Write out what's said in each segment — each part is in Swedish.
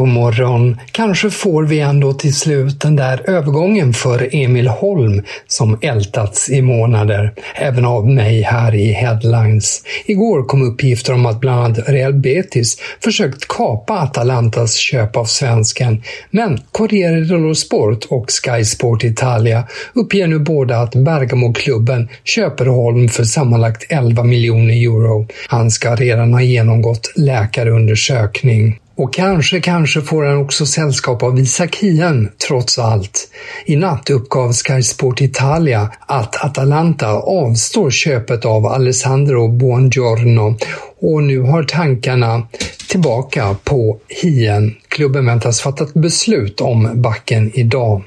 God morgon. Kanske får vi ändå till slut den där övergången för Emil Holm som ältats i månader, även av mig här i Headlines. Igår kom uppgifter om att bland annat Real Betis försökt kapa Atalantas köp av svensken, men Corriere dello Sport och Sky Sport Italia uppger nu båda att Bergamo-klubben köper Holm för sammanlagt 11 miljoner euro. Han ska redan ha genomgått läkarundersökning. Och kanske, kanske får han också sällskap av Isak Hien, trots allt. I natt uppgav Sky Sport Italia att Atalanta avstår köpet av Alessandro Buongiorno och nu har tankarna tillbaka på Hien. Klubben väntas fatta ett beslut om backen idag.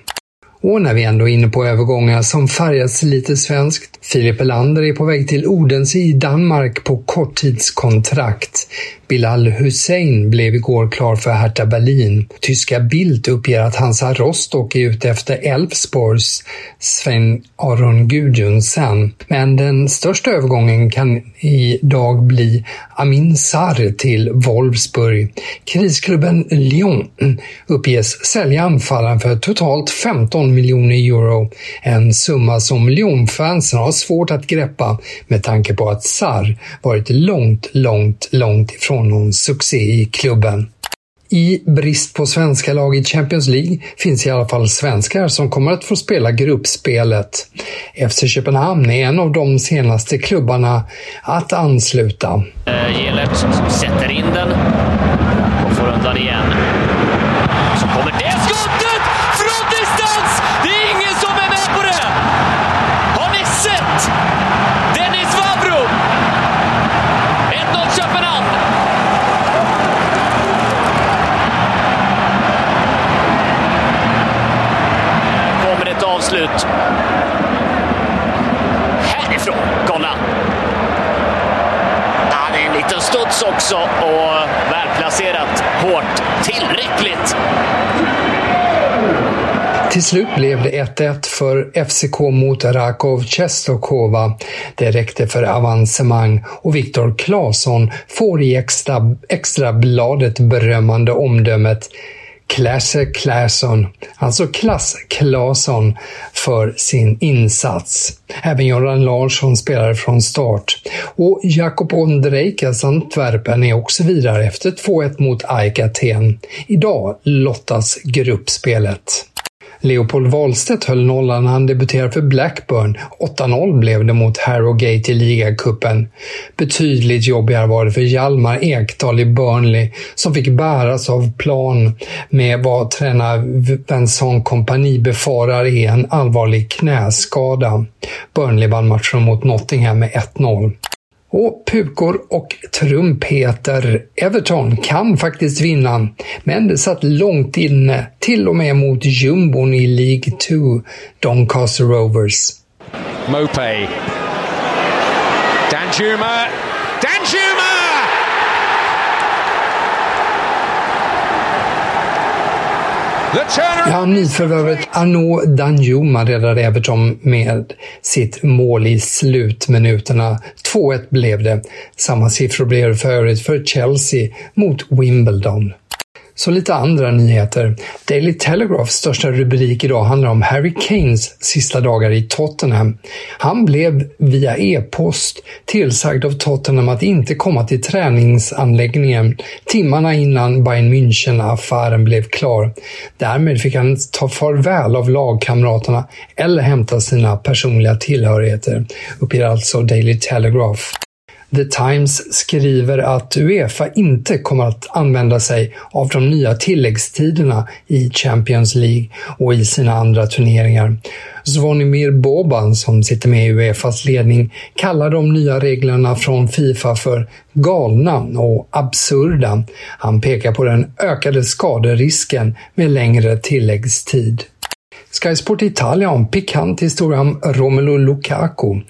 Och när vi ändå är inne på övergångar som färgats lite svenskt. Filip Elander är på väg till Odense i Danmark på korttidskontrakt. Bilal Hussein blev igår klar för Hertha Berlin. Tyska Bild uppger att Hansa Rostock är ute efter Elfsborgs Sven-Aron Gudjonsen. Men den största övergången kan idag bli Amin Sarr till Wolfsburg. Krisklubben Lyon uppges sälja anfallaren för totalt 15 miljoner euro. En summa som Lyon-fansen har svårt att greppa med tanke på att Sarr varit långt, långt, långt ifrån någon succé i klubben. I brist på svenska lag i Champions League finns i alla fall svenskar som kommer att få spela gruppspelet. FC Köpenhamn är en av de senaste klubbarna att ansluta. Eh, Gelert sätter in den och får undan igen. Studs också och välplacerat. Hårt. Tillräckligt. Till slut blev det 1-1 för FCK mot Rakov Czestochowa. Det räckte för avancemang och Viktor Claesson får i extra, extrabladet berömmande omdömet Klasse Claesson, alltså Klass Claesson, för sin insats. Även Göran Larsson spelade från start. Och Jakob Ondrejkas alltså Antwerpen är också vidare efter 2-1 mot AIK Aten. Idag lottas gruppspelet. Leopold Wahlstedt höll nollan när han debuterade för Blackburn. 8-0 blev det mot Harrogate i ligacupen. Betydligt jobbigare var det för Hjalmar Ekdal i Burnley som fick bäras av plan med vad tränare Vincent Kompani befarar är en allvarlig knäskada. Burnley vann matchen mot Nottingham med 1-0. Och pukor och trumpeter. Everton kan faktiskt vinna, men det satt långt inne, till och med mot jumbon i League 2, Doncaster Rovers. Mopay. Danjuma! Danjuma! Ja, nyförvärvet Arnaud Danjuma räddade Everton med sitt mål i slutminuterna. 2-1 blev det. Samma siffror blev det för övrigt för Chelsea mot Wimbledon. Så lite andra nyheter. Daily Telegraphs största rubrik idag handlar om Harry Kanes sista dagar i Tottenham. Han blev via e-post tillsagd av Tottenham att inte komma till träningsanläggningen timmarna innan Bayern München-affären blev klar. Därmed fick han ta farväl av lagkamraterna eller hämta sina personliga tillhörigheter, uppger alltså Daily Telegraph. The Times skriver att Uefa inte kommer att använda sig av de nya tilläggstiderna i Champions League och i sina andra turneringar. Zvonimir Boban, som sitter med i Uefas ledning, kallar de nya reglerna från Fifa för galna och absurda. Han pekar på den ökade skaderisken med längre tilläggstid. Sky Sport Italia om pikant historia om Romelu Lukaku.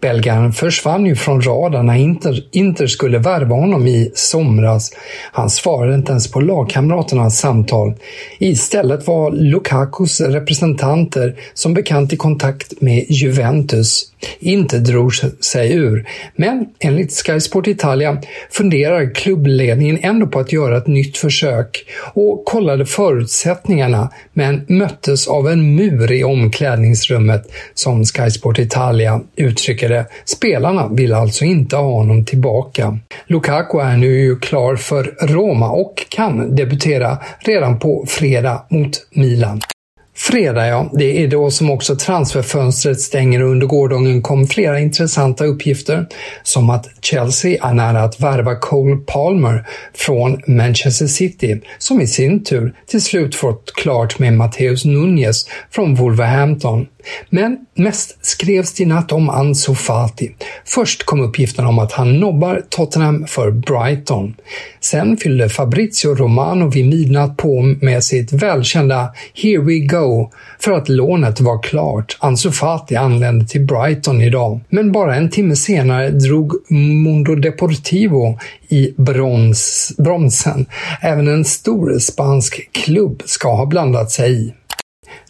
Belgaren försvann ju från radarn när Inter, Inter skulle värva honom i somras. Han svarade inte ens på lagkamraternas samtal. Istället var Lukakus representanter som bekant i kontakt med Juventus. Inte drog sig ur, men enligt Sky Sport Italia funderar klubbledningen ändå på att göra ett nytt försök och kollade förutsättningarna men möttes av en mur i omklädningsrummet som Sky Sport Italia uttrycker det. Spelarna vill alltså inte ha honom tillbaka. Lukaku är nu klar för Roma och kan debutera redan på fredag mot Milan. Fredag, ja. Det är då som också transferfönstret stänger och under gårdagen kom flera intressanta uppgifter. Som att Chelsea är nära att värva Cole Palmer från Manchester City, som i sin tur till slut fått klart med Matteus Nunez från Wolverhampton. Men mest skrevs det i natt om Ansu Fati. Först kom uppgiften om att han nobbar Tottenham för Brighton. Sen fyllde Fabrizio Romano vid midnatt på med sitt välkända “Here we go” för att lånet var klart. Ansu Fati anlände till Brighton idag. Men bara en timme senare drog Mundo Deportivo i brons, bromsen. Även en stor spansk klubb ska ha blandat sig i.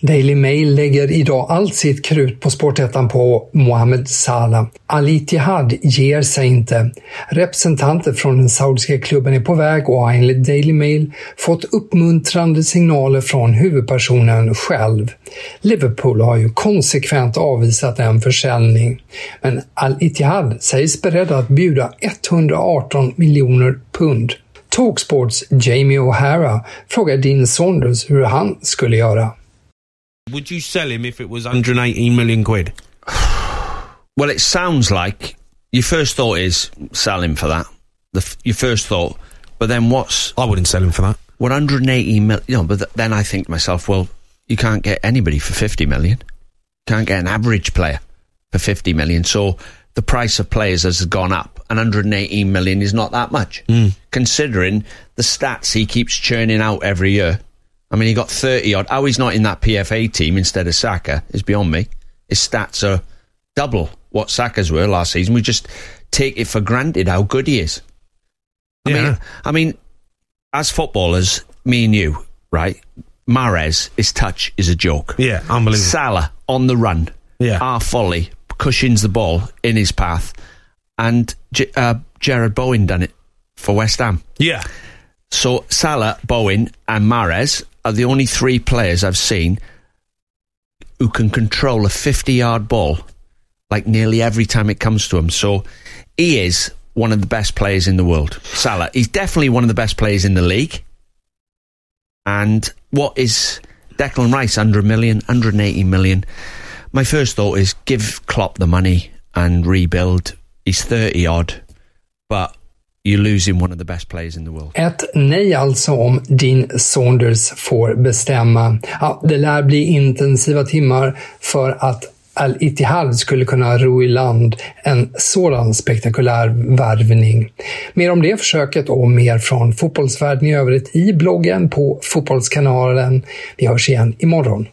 Daily Mail lägger idag allt sitt krut på sportettan på Mohamed Salah. Al Ittihad ger sig inte. Representanter från den saudiska klubben är på väg och har enligt Daily Mail fått uppmuntrande signaler från huvudpersonen själv. Liverpool har ju konsekvent avvisat en försäljning. Men Al Ittihad sägs beredda att bjuda 118 miljoner pund. Talksports Jamie O'Hara frågar Dean Saunders hur han skulle göra. Would you sell him if it was 118 million quid? well, it sounds like your first thought is sell him for that. The, your first thought, but then what's? I wouldn't sell him for that. 180 million. You know, but th- then I think to myself, well, you can't get anybody for 50 million. Can't get an average player for 50 million. So the price of players has gone up, and 118 million is not that much, mm. considering the stats he keeps churning out every year. I mean, he got 30 odd. How he's not in that PFA team instead of Saka is beyond me. His stats are double what Saka's were last season. We just take it for granted how good he is. I Yeah. mean, I mean, as footballers, me and you, right? Mares, his touch is a joke. Yeah, unbelievable. Salah on the run, Yeah. Our folly cushions the ball in his path, and J- uh, Jared Bowen done it for West Ham. Yeah. So Salah, Bowen, and Mares are the only three players I've seen who can control a 50 yard ball like nearly every time it comes to him. So he is one of the best players in the world. Salah. He's definitely one of the best players in the league. And what is Declan Rice under a million, 180 million? My first thought is give Klopp the money and rebuild. He's 30 odd, but you're losing one of the best players in the world. Ett nej alltså om Dean Saunders får bestämma. Ja, det lär bli intensiva timmar för att Al-Ittihad skulle kunna ro i land en sådan spektakulär värvning. Mer om det försöket och mer från fotbollsvärlden i övrigt i bloggen på Fotbollskanalen. Vi hörs igen imorgon.